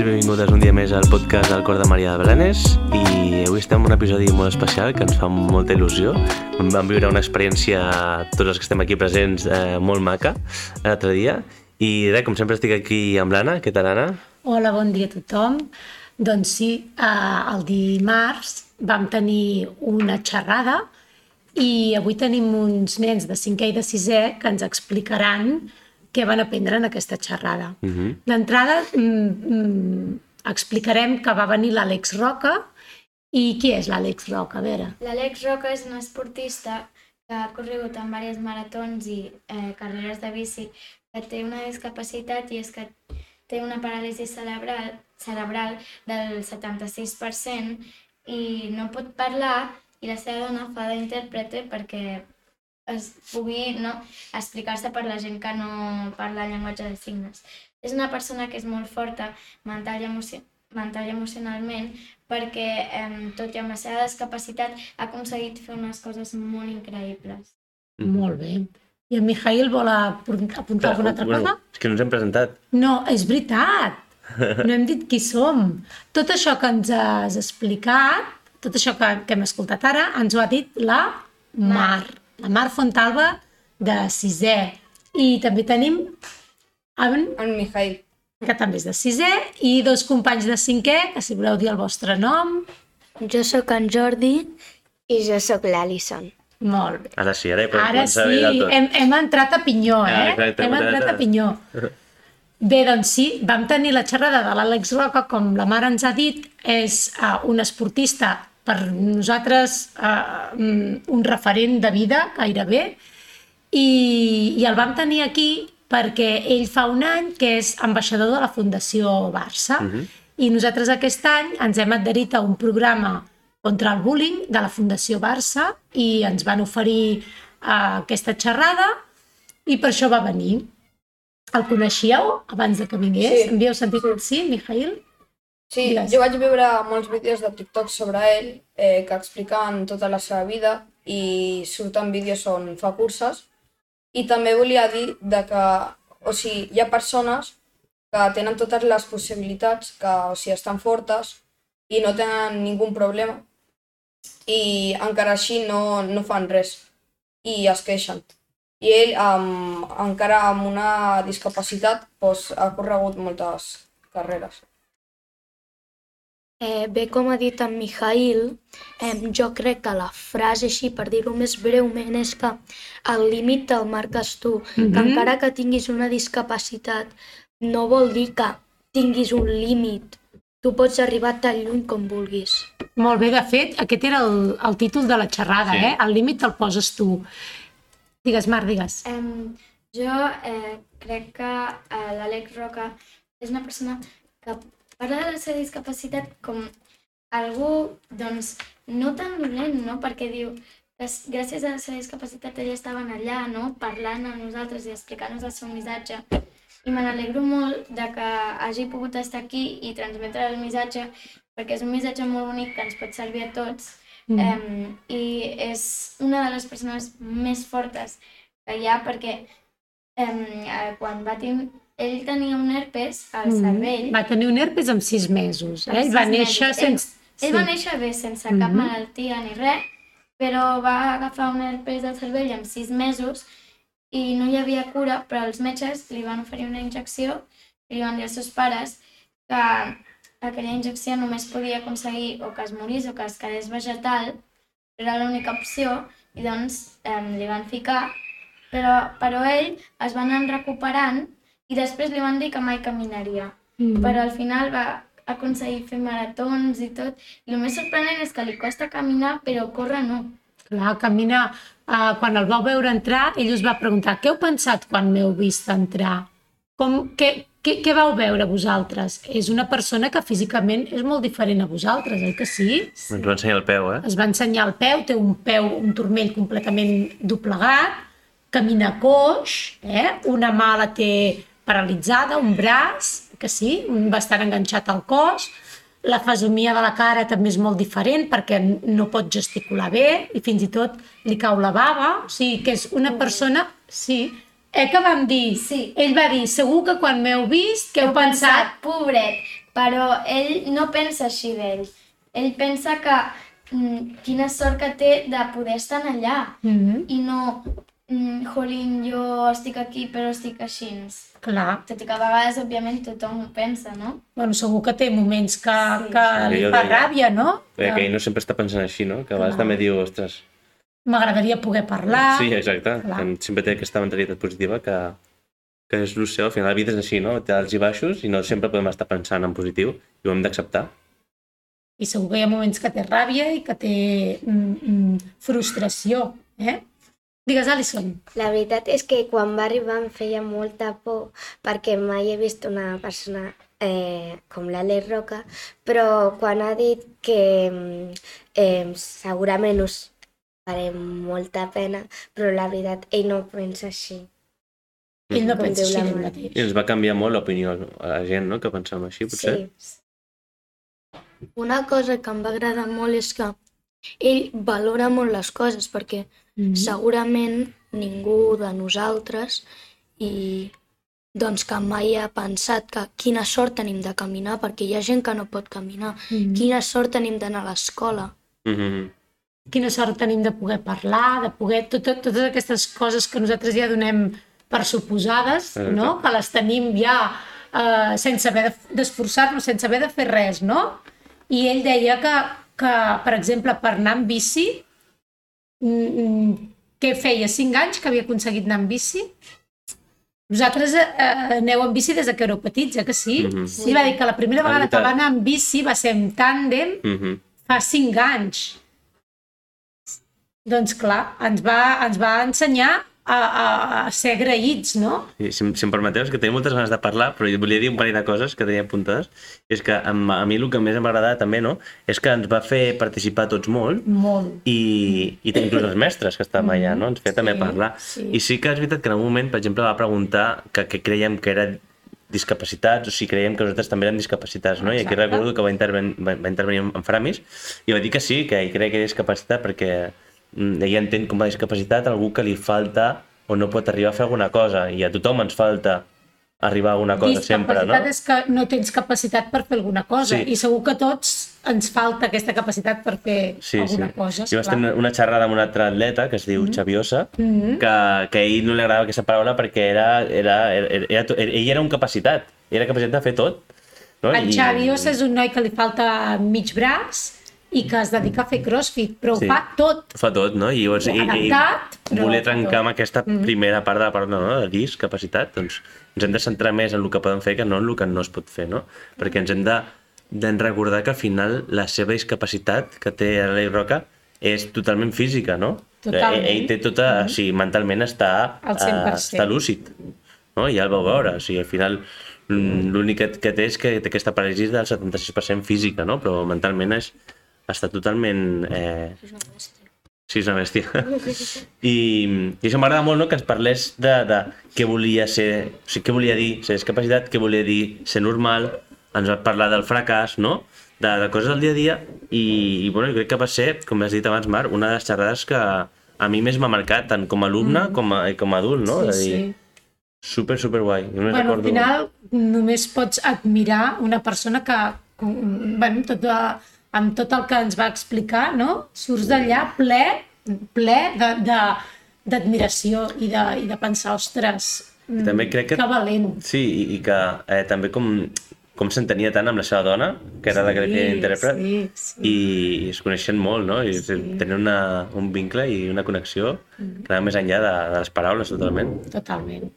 i benvingudes un dia més al podcast del Cor de Maria de Blanes i avui estem en un episodi molt especial que ens fa molta il·lusió. Vam viure una experiència, tots els que estem aquí presents, eh, molt maca l'altre dia i res, com sempre estic aquí amb l'Anna. Què tal, Anna? Hola, bon dia a tothom. Doncs sí, eh, el dimarts vam tenir una xerrada i avui tenim uns nens de 5è i de 6è que ens explicaran què van aprendre en aquesta xerrada. Uh -huh. D'entrada, mm, mm, explicarem que va venir l'Àlex Roca. I qui és l'Àlex Roca? A veure. L'Àlex Roca és un esportista que ha corregut en diverses maratons i eh, carreres de bici, que té una discapacitat i és que té una paràlisi cerebral, cerebral del 76% i no pot parlar i la seva dona fa d'intèrprete perquè es pugui no, explicar-se per la gent que no parla llenguatge de signes. És una persona que és molt forta mental i, emoci mental i emocionalment perquè, eh, tot i amb la seva discapacitat, ha aconseguit fer unes coses molt increïbles. Mm. Molt bé. I en Mijail vol apuntar Però, alguna altra bueno, cosa? És que no ens hem presentat. No, és veritat. No hem dit qui som. Tot això que ens has explicat, tot això que, que hem escoltat ara, ens ho ha dit la Mar. Mar la Mar Fontalba, de sisè. I també tenim en... En Mijail. Que també és de sisè, i dos companys de cinquè, que si voleu dir el vostre nom. Jo sóc en Jordi i jo sóc l'Alison. Molt bé. Ara sí, ara, ara sí, hem, hem entrat a pinyó, eh? Ah, exacte, hem entrat a pinyó. Bé, doncs sí, vam tenir la xerrada de l'Àlex Roca, com la mare ens ha dit, és uh, un esportista per nosaltres eh, un referent de vida gairebé i, i el vam tenir aquí perquè ell fa un any que és ambaixador de la Fundació Barça uh mhm. -huh. i nosaltres aquest any ens hem adherit a un programa contra el bullying de la Fundació Barça i ens van oferir uh, aquesta xerrada i per això va venir. El coneixíeu abans de que vingués? Sí. Havíeu sentit? Sí, sí Mijail? Sí, Digues. jo vaig veure molts vídeos de TikTok sobre ell eh, que expliquen tota la seva vida i surten vídeos on fa curses i també volia dir de que o sigui, hi ha persones que tenen totes les possibilitats, que o sigui, estan fortes i no tenen ningú problema i encara així no, no fan res i es queixen. I ell, amb, encara amb una discapacitat, doncs, ha corregut moltes carreres. Eh, bé, com ha dit en Mijail, eh, jo crec que la frase, així per dir-ho més breument, és que el límit te'l marques tu. Mm -hmm. Que encara que tinguis una discapacitat, no vol dir que tinguis un límit. Tu pots arribar tan lluny com vulguis. Molt bé, de fet, aquest era el, el títol de la xerrada, sí. eh? El límit te'l poses tu. Digues, Marc, digues. Um, jo eh, crec que eh, l'Àlex Roca és una persona que parla de la seva discapacitat com algú, doncs, no tan dolent, no? Perquè diu que gràcies a la seva discapacitat ella estaven allà, no? Parlant amb nosaltres i explicant-nos el seu missatge. I me n'alegro molt de que hagi pogut estar aquí i transmetre el missatge, perquè és un missatge molt bonic que ens pot servir a tots. Mm. Um, I és una de les persones més fortes que hi ha perquè um, quan va tenir ell tenia un herpes al mm. cervell. Va tenir un herpes amb sis mesos. Eh? Ell va néixer mesos. sense... Ell, ell va néixer bé, sense mm -hmm. cap malaltia ni res, però va agafar un herpes al cervell amb sis mesos i no hi havia cura, però els metges li van oferir una injecció i li van dir als seus pares que aquella injecció només podia aconseguir o que es morís o que es quedés vegetal, era l'única opció, i doncs eh, li van ficar, però, però ell es va anar recuperant i després li van dir que mai caminaria. Mm. Però al final va aconseguir fer maratons i tot. I el més sorprenent és que li costa caminar, però córrer no. Clar, caminar. Uh, quan el vau veure entrar, ell us va preguntar què heu pensat quan m'heu vist entrar? Com, què, què, què vau veure vosaltres? És una persona que físicament és molt diferent a vosaltres, oi que sí? Ens va ensenyar el peu, eh? Es va ensenyar el peu, té un peu, un turmell completament doblegat, camina coix, eh? una mà la té paralitzada, un braç, que sí, va estar enganxat al cos, la fesomia de la cara també és molt diferent perquè no pot gesticular bé i fins i tot li cau la bava, o sigui que és una persona, sí, eh, que vam dir? Sí. Ell va dir, segur que quan m'heu vist, què heu, heu pensat? pensat? Pobret, però ell no pensa així d'ell. Ell pensa que mm, quina sort que té de poder estar allà Mm -hmm. i no, mm, jolín, jo estic aquí però estic així. Clar. Tot i que a vegades, òbviament, tothom ho pensa, no? Bueno, segur que té moments que, Sí. que Sí, li fa deia. ràbia, no? Perquè que ell no sempre està pensant així, no? Que a vegades Clar. també diu, ostres... M'agradaria poder parlar. Sí, exacte. clar. Que sempre té aquesta mentalitat positiva que, que és el seu. Al final la vida és així, no? Té alts i baixos i no sempre podem estar pensant en positiu i ho hem d'acceptar. I segur que hi ha moments que té ràbia i que té mm, mm, frustració, eh? Digues, Alison. La veritat és que quan va arribar em feia molta por perquè mai he vist una persona eh, com l'Àlex Roca, però quan ha dit que eh, segurament us faré molta pena, però la veritat ell no pensa així. Ell no pensa així mateix. I ens va canviar molt l'opinió a la gent, no? Que pensàvem així, potser. Sí. Una cosa que em va agradar molt és que ell valora molt les coses perquè Mm -hmm. segurament ningú de nosaltres i doncs que mai ha pensat que quina sort tenim de caminar perquè hi ha gent que no pot caminar. Mm -hmm. Quina sort tenim d'anar a l'escola. Mm -hmm. Quina sort tenim de poder parlar, de poder... Tot, tot, totes aquestes coses que nosaltres ja donem per suposades, Exacte. no? Que les tenim ja eh, sense haver de- d'esforçar-nos, sense haver de fer res, no? I ell deia que, que per exemple, per anar amb bici, mm, mm, que feia 5 anys que havia aconseguit anar amb bici, vosaltres eh, aneu amb bici des de que éreu petits, eh, que sí? Mhm. sí. I va dir que la primera vegada que va anar amb bici va ser en tàndem Mm -hmm. fa 5 anys. Doncs clar, ens va, ens va ensenyar a, a, a ser agraïts, no? I si, si em permeteu, és que tenia moltes ganes de parlar, però volia dir un parell de coses que tenia apuntades. És que a, a mi el que més em va agradar també, no?, és que ens va fer participar tots molt Molt. i, i inclús els mestres que estàvem allà, no? Ens feia també Sí, parlar. sí. I sí que és veritat que en un moment, per exemple, va preguntar que, que creiem que era discapacitats o si creiem que nosaltres també érem discapacitats, no? I aquí Exacte. recordo que va, interven, va, va intervenir en, en Framis i va dir que sí, que ell creia que era discapacitat perquè mm, ell entén com a discapacitat algú que li falta o no pot arribar a fer alguna cosa i a tothom ens falta arribar a alguna cosa sempre, no? És que no tens capacitat per fer alguna cosa Sí. i segur que tots ens falta aquesta capacitat per fer Sí, alguna sí. cosa. Jo vaig tenir una xerrada amb un altre atleta que es diu mm. Xaviosa, mm. que, que a ell no li agradava aquesta paraula perquè era, era, era, era, era, ell era un capacitat, era capacitat de fer tot. No? En Xavi Ossa és un noi que li falta mig braç i que es dedica a fer crossfit, però Sí. ho fa tot. Fa tot, no? I llavors Adaptat, però volia fa trencar amb aquesta primera part de la paraula, no? de discapacitat, doncs ens hem de centrar més en el que podem fer que no en el que no es pot fer, no? Perquè ens hem de, de recordar que al final la seva discapacitat que té l'Aleix Roca és totalment física, no? Totalment. Ell, ell té tota... O sigui, mentalment està, eh, 100%. està lúcid, no? I ja el vau veure, o sigui, al final mm, l'únic que, que té és que té aquesta paràlisi del 76% física, no? Però mentalment és, està totalment... Eh, Sí, és una bèstia. I, i això m'agrada molt, no?, que ens parlés de, de què volia ser, o sigui, què volia dir ser discapacitat, què volia dir ser normal, ens va parlar del fracàs, no?, de, de coses del dia a dia, i, i bueno, jo crec que va ser, com has dit abans, Marc, una de les xerrades que a mi més m'ha marcat, tant com a alumne mm. com, a, com a adult, no? Sí, És a dir, sí. super, super guai. Jo no Bueno, al recordo... final només pots admirar una persona que, bueno, tot, de- amb tot el que ens va explicar, no? Surts d'allà ple, ple d'admiració i, de, i de pensar, ostres, mm, També crec que- que valent. Sí, i, i que eh, també com, com s'entenia tant amb la seva dona, que era la que li intèrpret, Sí, sí. i, i es coneixen molt, no? I sí. tenen una, un vincle i una connexió Mm. que anava més enllà de, de les paraules, totalment. Totalment.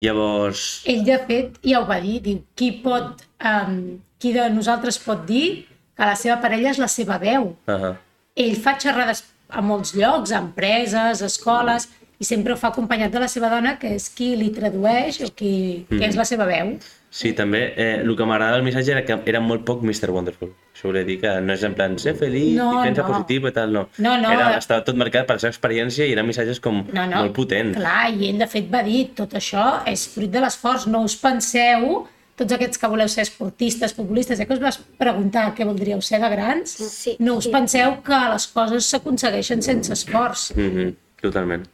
Llavors, Ell, de fet, ja ho va dir, diu, qui pot, um, qui de nosaltres pot dir que la seva parella és la seva veu? uh -huh. ell fa xerrades a molts llocs, a empreses, a escoles, i sempre ho fa acompanyat de la seva dona, que és qui li tradueix o qui, que és la seva veu. Sí, també eh, el que m'agradava del missatge era que era molt poc Mr. Wonderful. Això volia dir que no és en plan ser feliç No, i pensa no. positiu i tal, no. No, no. Era, estava tot marcat per la seva experiència i eren missatges com No, no, molt potents. clar, i ell de fet va dir, tot això és fruit de l'esforç, no us penseu, tots aquests que voleu ser esportistes, futbolistes, ja que us vas preguntar què voldríeu ser de grans, Sí, no us sí. penseu que les coses s'aconsegueixen sense esforç. Mm -hmm. Totalment.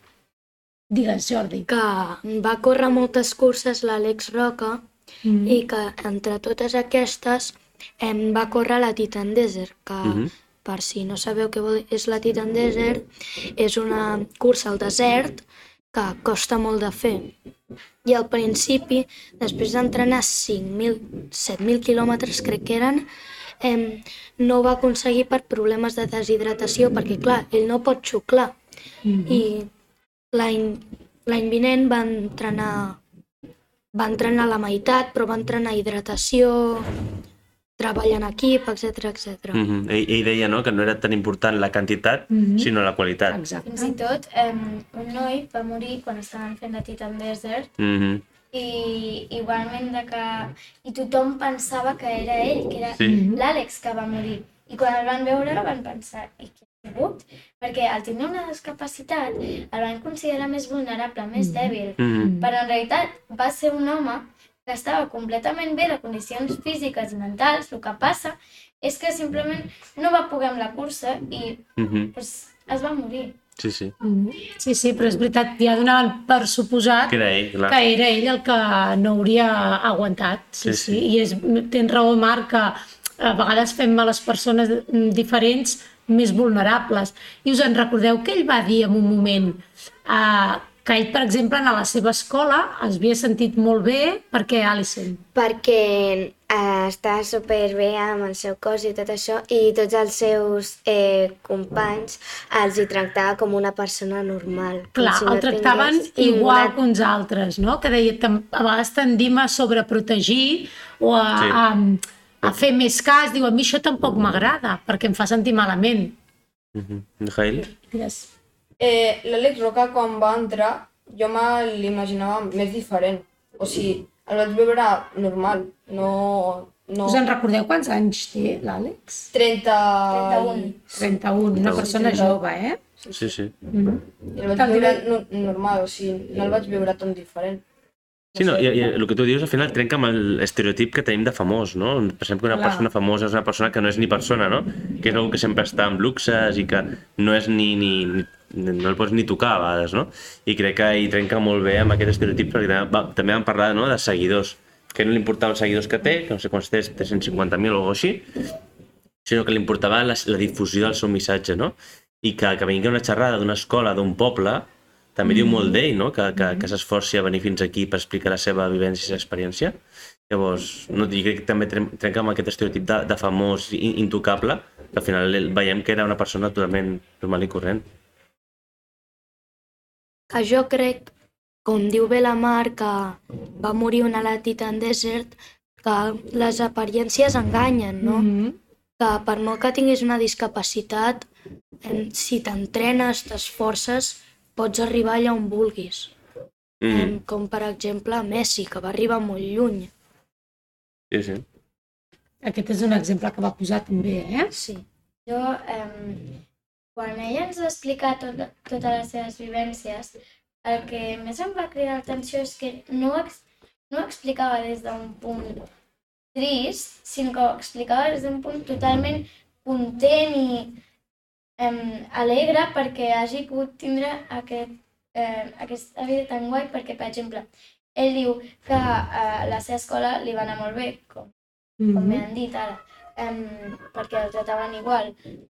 Digues, Jordi. que va córrer moltes curses l'Àlex Roca mm. i que entre totes aquestes em va córrer la Titan Desert, que mm -hmm. per si no sabeu què vol, és la Titan Desert, és una cursa al desert que costa molt de fer. I al principi, després d'entrenar 5.000, 7.000 quilòmetres, crec que eren, eh, no va aconseguir per problemes de deshidratació, perquè clar, ell no pot xuclar. Mm -hmm. I l'any vinent va entrenar va entrenar a la meitat, però va entrenar hidratació, treball en equip, etc etc. Mm -hmm. ell, ell deia no, que no era tan important la quantitat, mm -hmm. sinó la qualitat. Exacte. Fins i tot, um, un noi va morir quan estaven fent la Titan Desert mm -hmm. i igualment de que... I tothom pensava que era ell, que era sí. l'Àlex que va morir. I quan el van veure van pensar, i què rebut, perquè al tenir una discapacitat el van considerar més vulnerable, més mm-hmm. dèbil, mm -hmm. però en realitat va ser un home que estava completament bé de condicions físiques i mentals, el que passa és que simplement no va poder amb la cursa i mm -hmm. pues, es va morir. Sí, sí. Mm-hmm. Sí, sí, però és veritat, ja donaven per suposat que era ell, clar. que era ell el que no hauria aguantat. Sí, sí. sí. sí. I és, tens raó, Marc, que a vegades fem a les persones diferents més vulnerables. I us en recordeu que ell va dir en un moment eh, que ell, per exemple, a la seva escola es havia sentit molt bé perquè Alison? Perquè eh, està superbé amb el seu cos i tot això i tots els seus eh, companys els hi tractava com una persona normal. Clar, si no el tractaven igual una... que uns altres, no? Que deia, a vegades tendim a sobreprotegir o a, sí. a, a fer més cas, diu, a mi això tampoc m'agrada, perquè em fa sentir malament. Mm -hmm. Mijail? Digues. Eh, L'Àlex Roca, quan va entrar, jo me l'imaginava més diferent. O sigui, el vaig veure normal, no... no... Us en recordeu quants anys té l'Àlex? 30... 31. 31, una persona 30. jove, eh? Sí, sí. Mm -hmm. El vaig veure no, normal, o sigui, no el vaig veure tan diferent. Sí, no, i, i el que tu dius al final trenca amb l'estereotip que tenim de famós, no? Pensem que una Clar. persona famosa és una persona que no és ni persona, no? Que és algú que sempre està amb luxes i que no és ni, ni, ni no el pots ni tocar a vegades, no? I crec que hi trenca molt bé amb aquest estereotip perquè també, va, també vam parlar no, de seguidors, que no li importava els seguidors que té, que no sé quants té, 350.000 o alguna així, sinó que li importava la, la difusió del seu missatge, no? I que, que vingui una xerrada d'una escola, d'un poble, també mm. diu molt d'ell, no? que, que, que s'esforci a venir fins aquí per explicar la seva vivència i la experiència. Llavors, no, jo crec que també trenca amb aquest estereotip de, de famós intocable, que al final veiem que era una persona totalment normal i corrent. Que jo crec, com diu bé la Mar, que va morir una a la Titan Desert, que les apariències enganyen, no? Mm -hmm. Que per molt que tinguis una discapacitat, si t'entrenes, t'esforces, pots arribar allà on vulguis. Mm. Com per exemple Messi, que va arribar molt lluny. Sí, sí. Aquest és un exemple que va posar també, eh? Sí. Jo, eh, quan ella ens va explicar tot, totes les seves vivències, el que més em va cridar l'atenció és que no, ex, no ho explicava des d'un punt trist, sinó que ho explicava des d'un punt totalment content i eh, alegre perquè hagi pogut tindre aquest, eh, aquesta vida tan guai perquè, per exemple, ell diu que a eh, la seva escola li va anar molt bé, com, mm -hmm. com m'han dit ara, eh, perquè el tractaven igual.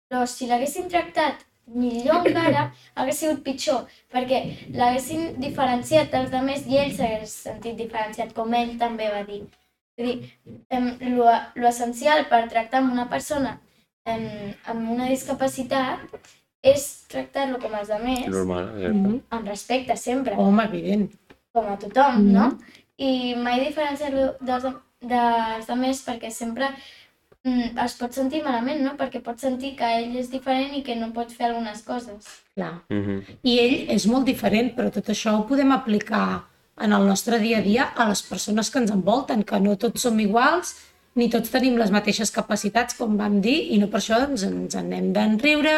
Però si l'haguessin tractat millor encara, hagués sigut pitjor, perquè l'haguessin diferenciat dels altres i ell s'hagués sentit diferenciat, com ell també va dir. És a dir, l'essencial per tractar amb una persona amb, amb una discapacitat és tractar-lo com els altres. Normal, mm -hmm. amb respecte, sempre. Home, evident. Com a tothom, mm -hmm. no? I mai diferenciar-lo dels, dels altres perquè sempre mm, es pot sentir malament, no? Perquè pot sentir que ell és diferent i que no pot fer algunes coses. Clar. Mm -hmm. I ell és molt diferent, però tot això ho podem aplicar en el nostre dia a dia a les persones que ens envolten, que no tots som iguals ni tots tenim les mateixes capacitats, com vam dir, i no per això doncs, ens en hem d'enriure,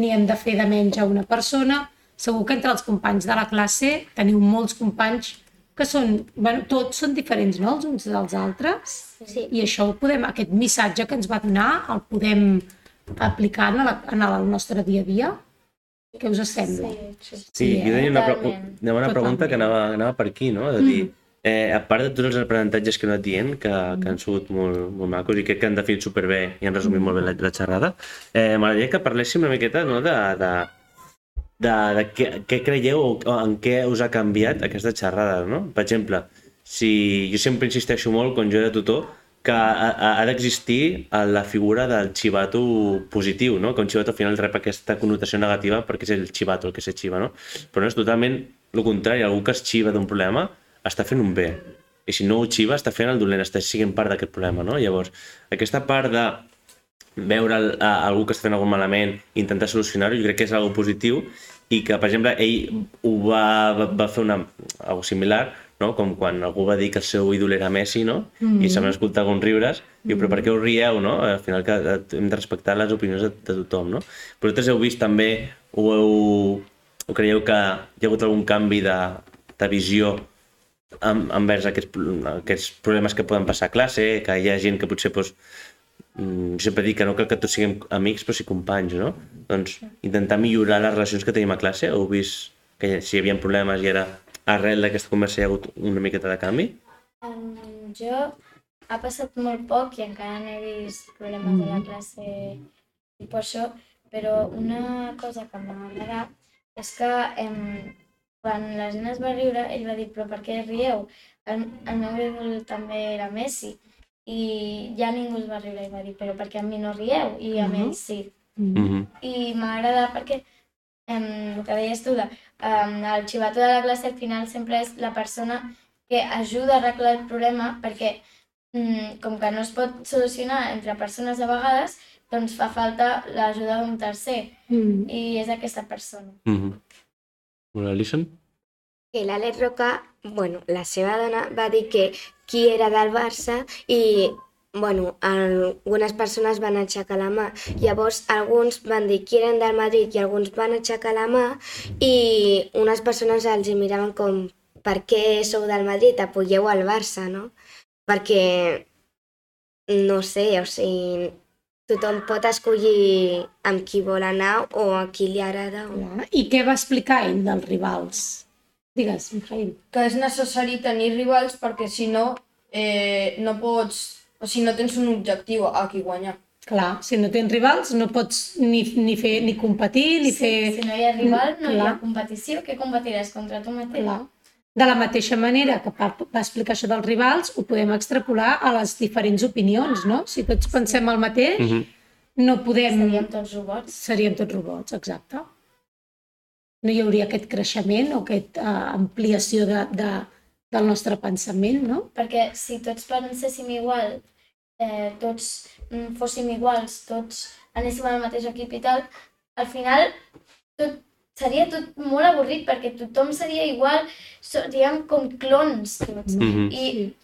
ni hem de fer de menys a una persona. Segur que entre els companys de la classe teniu molts companys que són, bueno, tots són diferents, no?, els uns dels altres. Sí. I això ho podem, aquest missatge que ens va donar, el podem aplicar en, la, en el nostre dia a dia. Què us sembla? Sí, sí. sí, sí eh? jo tenia una, una bona pregunta que anava, anava per aquí, no? De dir, mm eh, a part de tots els aprenentatges que he anat dient, que, que han sigut molt, molt macos i crec que han definit superbé i han resumit molt bé la, la xerrada, eh, m'agradaria que parléssim una miqueta no, de, de, de, de què, què creieu o en què us ha canviat aquesta xerrada, no? Per exemple, si jo sempre insisteixo molt, quan jo era tutor, que ha, ha, d'existir la figura del xivato positiu, no? que un xivato al final rep aquesta connotació negativa perquè és el xivato el que se xiva, no? però no és totalment el contrari, algú que es xiva d'un problema està fent un bé. I si no ho xiva, està fent el dolent, està siguent part d'aquest problema, no? Llavors, aquesta part de veure el, a, algú que està fent algun malament i intentar solucionar-ho, jo crec que és algo positiu i que, per exemple, ell ho va, va, va fer una, algo similar, no? com quan algú va dir que el seu ídol era Messi, no? Mm -hmm. i se'm escoltar alguns riures, i diu, però per què us rieu, no? Al final que hem de respectar les opinions de, de tothom, no? Però vosaltres heu vist també, o, heu, o creieu que hi ha hagut algun canvi de, de visió envers aquests, aquests problemes que poden passar a classe, que hi ha gent que potser doncs, mm, sempre dic que no cal que tots siguem amics però sí companys, no? Doncs intentar millorar les relacions que tenim a classe, heu vist que si hi havia problemes i ara arrel d'aquesta conversa hi ha hagut una miqueta de canvi? Um, jo ha passat molt poc i encara no he vist problemes de la mm. classe i per això, però una cosa que m'ha agradat és que em, quan la gent es va riure, ell va dir, però per què rieu? El, el meu ídol també era Messi. I ja ningú es va riure i va dir, però perquè a mi no rieu? I a uh -huh. ell sí. Uh -huh. I m'agrada perquè um, el que deies tu, de, um, el xivato de la classe al final sempre és la persona que ajuda a arreglar el problema perquè um, com que no es pot solucionar entre persones a vegades, doncs fa falta l'ajuda d'un tercer. Mm. I és aquesta persona. Mm -hmm. Alison? Que l'Àlex Roca, bueno, la seva dona va dir que qui era del Barça i bueno, algunes persones van aixecar la mà. Llavors, alguns van dir qui eren del Madrid i alguns van aixecar la mà i unes persones els miraven com per què sou del Madrid, apoyeu al Barça, no? Perquè, no sé, o sigui, tothom pot escollir amb qui vol anar o a qui li agrada. O... Ja. I què va explicar ell dels rivals? Digues, Mijail. Que és necessari tenir rivals perquè si no, eh, no pots... O sigui, no tens un objectiu a qui guanyar. Clar, si no tens rivals no pots ni, ni, fer, ni competir, ni sí, fer... Si no hi ha rival, no Clar. hi ha competició. Què competiràs contra tu mateix? Clar. De la mateixa manera que va, va explicar això dels rivals, ho podem extrapolar a les diferents opinions, no? Si tots pensem el mateix, mm -hmm. no podem... Seríem tots robots. Seríem tots robots, exacte. No hi hauria aquest creixement o aquesta uh, ampliació de, de, del nostre pensament, no? Perquè si tots penséssim igual, eh, tots mm, fóssim iguals, tots anéssim al mateix equip i tal, al final tot seria tot molt avorrit perquè tothom seria igual, seríem com clones tots. Mm -hmm. I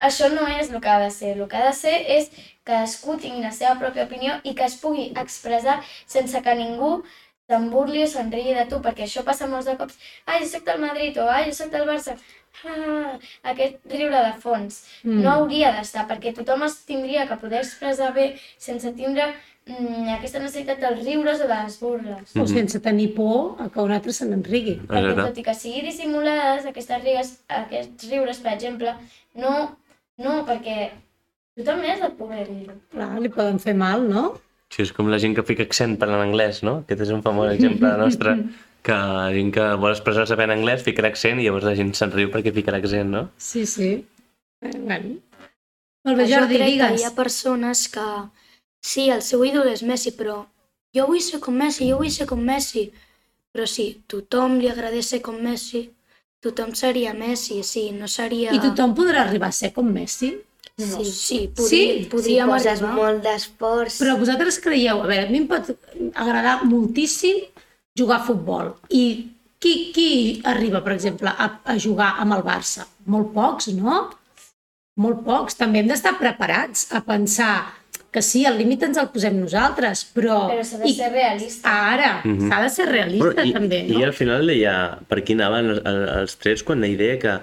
això no és el que ha de ser. El que ha de ser és que cadascú tingui la seva pròpia opinió i que es pugui expressar sense que ningú se'n burli o se'n rigui de tu, perquè això passa molts de cops. Ah, jo soc del Madrid o ah, jo soc del Barça. Ah, aquest riure de fons. Mm. No hauria d'estar, perquè tothom es tindria que poder expressar bé sense tindre mm, aquesta necessitat dels riures o de les burles. O sense tenir por a que un altre se n'enrigui. Perquè tot i que sigui dissimulades, aquestes rigues, aquests riures, per exemple, no, no perquè tu també has de poder dir-ho. Clar, li poden fer mal, no? Sí, és com la gent que fica accent parlant anglès, no? Aquest és un famós exemple nostre, que la gent que vol expressar-se bé en anglès fica l'accent i llavors la gent se'n riu perquè fica l'accent, no? Sí, sí. Eh, bueno. Molt bé, Jordi, digues. Jo crec que hi ha persones que Sí, el seu ídol és Messi, però jo vull ser com Messi, jo vull ser com Messi. Però sí, tothom li agradés ser com Messi, tothom seria Messi, sí, no seria... I tothom podrà arribar a ser com Messi? No. Sí, sí, podria, sí? podríem si arribar. molt d'esforç. Però vosaltres creieu, a veure, a mi em pot agradar moltíssim jugar a futbol. I qui, qui arriba, per exemple, a, a jugar amb el Barça? Molt pocs, no? Molt pocs. També hem d'estar preparats a pensar que sí, el límit ens el posem nosaltres, però... Però s'ha de ser realista. Ara, mm -hmm. s'ha de ser realista però, i, també, no? I al final deia per qui anaven els, els trets quan la idea que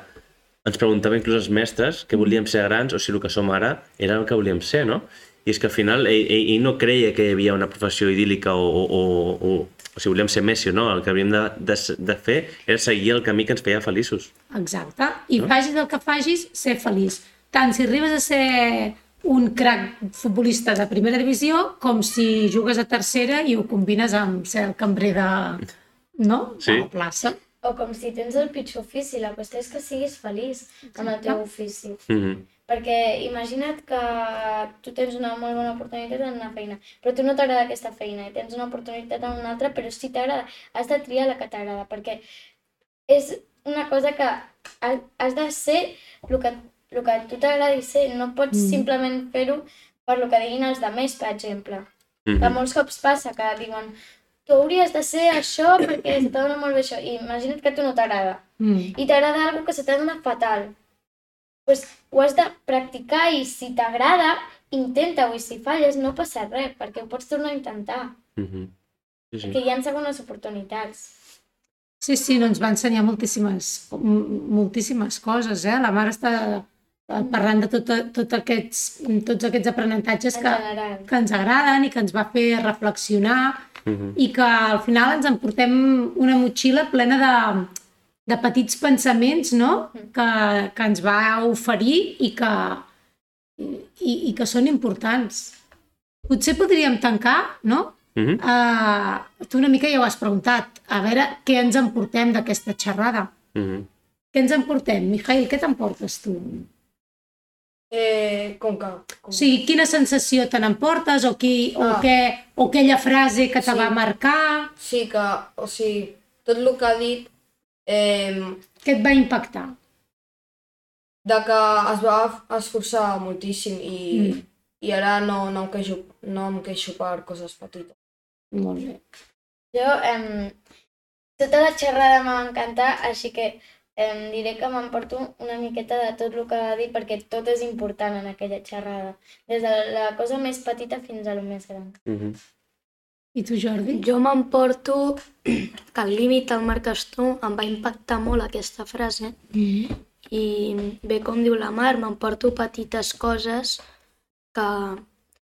ens preguntaven inclús els mestres que volíem ser grans o si el que som ara era el que volíem ser, no? i és que al final ell, ell, ell no creia que hi havia una professió idíl·lica o, o, o, o si volíem ser Messi o no, el que havíem de, de, de fer era seguir el camí que ens feia feliços. Exacte. I no? facis el que facis, ser feliç. Tant si arribes a ser un crac futbolista de primera divisió com si jugues a tercera i ho combines amb ser el cambrer de, no? sí. de la plaça. O com si tens el pitjor ofici, la qüestió és que siguis feliç amb el teu ofici. Mm -hmm. Perquè imagina't que tu tens una molt bona oportunitat en una feina, però tu no t'agrada aquesta feina i tens una oportunitat en una altra, però sí t'agrada. Has de triar la que t'agrada, perquè és una cosa que has de ser el que, el que a tu t'agradi ser. No pots mm. simplement fer-ho per lo que diguin els demés, per exemple. Mm -hmm. Que molts cops passa que diuen tu hauries de ser això perquè se t'adona molt bé això. I imagina't que a tu no t'agrada. Mm. I t'agrada alguna que se t'adona fatal pues, ho has de practicar i si t'agrada, intenta-ho i si falles no passa res, perquè ho pots tornar a intentar. Mm -hmm. sí, sí. Perquè hi ha segones oportunitats. Sí, sí, no ens va ensenyar moltíssimes, moltíssimes coses, eh? La mare està parlant de tot, tot aquests, tots aquests aprenentatges que, que ens agraden i que ens va fer reflexionar uh -huh. i que al final ens emportem una motxilla plena de, de petits pensaments no? que, que ens va oferir i que, i, i que són importants. Potser podríem tancar, no? Uh -huh. uh, tu una mica ja ho has preguntat. A veure què ens emportem d'aquesta xerrada. Uh -huh. Què ens emportem? Mijail, què t'emportes tu? Eh, com que... Com... O sigui, quina sensació te n'emportes o, qui, ah. o, què, o aquella frase que te sí. va marcar? Sí, que, o sigui, tot el que ha dit Eh, Què et va impactar? De que es va esforçar moltíssim i, mm. i ara no, no, em queixo, no em queixo per coses petites. Molt bé. Jo, eh, tota la xerrada m'ha encantat, així que em diré que m'emporto una miqueta de tot el que va dir perquè tot és important en aquella xerrada, des de la cosa més petita fins a la més gran. Mm -hmm. I tu, Jordi? Jo m'emporto que el límit el marques tu, em va impactar molt aquesta frase. Mm -hmm. I bé, com diu la Mar, m'emporto petites coses que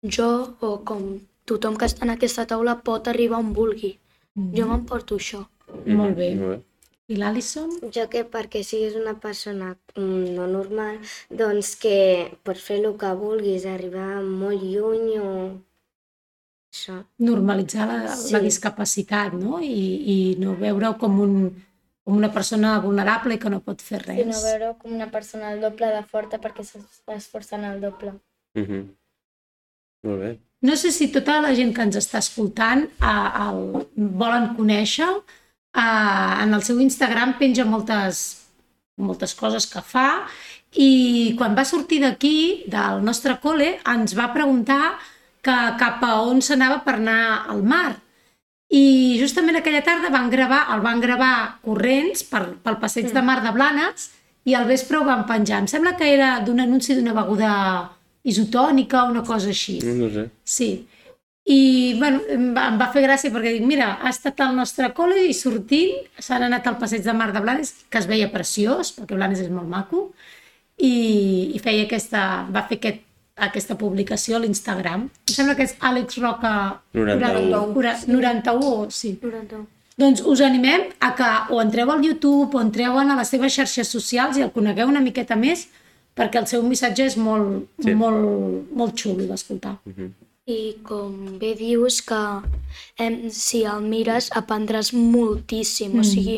jo o com tothom que està en aquesta taula pot arribar on vulgui. Mm -hmm. Jo m'emporto això. Mm -hmm. Molt bé. Molt bé. I l'Alison? Jo que perquè siguis una persona mm, no normal, doncs que pots fer el que vulguis, arribar molt lluny o això. Normalitzar la, sí. la discapacitat, no? I, i no veure-ho com, un, com una persona vulnerable que no pot fer res. Sí, no veure-ho com una persona el doble de forta perquè s'està esforçant el doble. Mm -hmm. Molt bé. No sé si tota la gent que ens està escoltant a, el, volen conèixer. A, en el seu Instagram penja moltes, moltes coses que fa i quan va sortir d'aquí, del nostre col·le, ens va preguntar que cap a on s'anava per anar al mar. I justament aquella tarda van gravar, el van gravar corrents per, pel passeig de mar de Blanes i al vespre ho van penjar. Em sembla que era d'un anunci d'una beguda isotònica o una cosa així. No sé. Sí. I bueno, em va, em va fer gràcia perquè dic, mira, ha estat al nostre col·le i sortint s'han anat al passeig de Mar de Blanes, que es veia preciós, perquè Blanes és molt maco, i, i feia aquesta, va fer aquest aquesta publicació a l'Instagram. Em sembla que és Àlex Roca 91. 91, sí. 91. Doncs us animem a que o entreu al YouTube o entreu a les seves xarxes socials i el conegueu una miqueta més perquè el seu missatge és molt, sí. molt, molt xulo d'escoltar. Uh -huh. I com bé dius que eh, si el mires aprendràs moltíssim, mm. o sigui,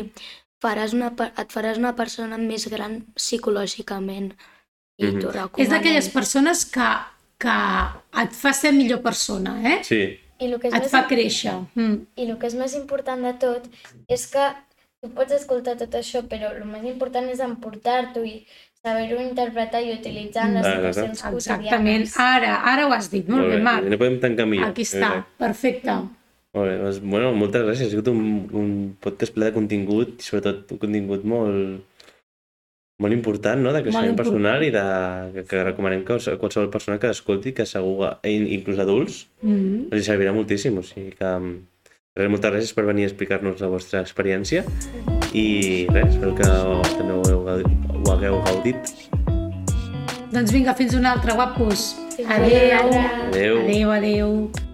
faràs una, et faràs una persona més gran psicològicament. I mm -hmm. És d'aquelles persones que, que et fa ser millor persona, eh? Sí. I el que és et més fa créixer. Mm. I el que és més important de tot és que tu pots escoltar tot això, però el més important és emportar-t'ho i saber-ho interpretar i utilitzar en les situacions quotidianes. Exactament. Ara, ara ho has dit. Molt, molt bé, Marc. No podem tancar millor. Aquí està. Eh. Perfecte. Molt bé. Doncs, bueno, moltes gràcies. Ha sigut un, un podcast ple de contingut i sobretot un contingut molt, molt important, no?, de creixement personal i de, que, que recomanem que qualsevol persona que escolti, que segur, inclús adults, mm -hmm. els servirà moltíssim. O sigui que res, moltes gràcies per venir a explicar-nos la vostra experiència i res, espero que també ho, ho hagueu gaudit. Doncs vinga, fins una altra, guapos. Adéu. Adéu. Adéu, adéu.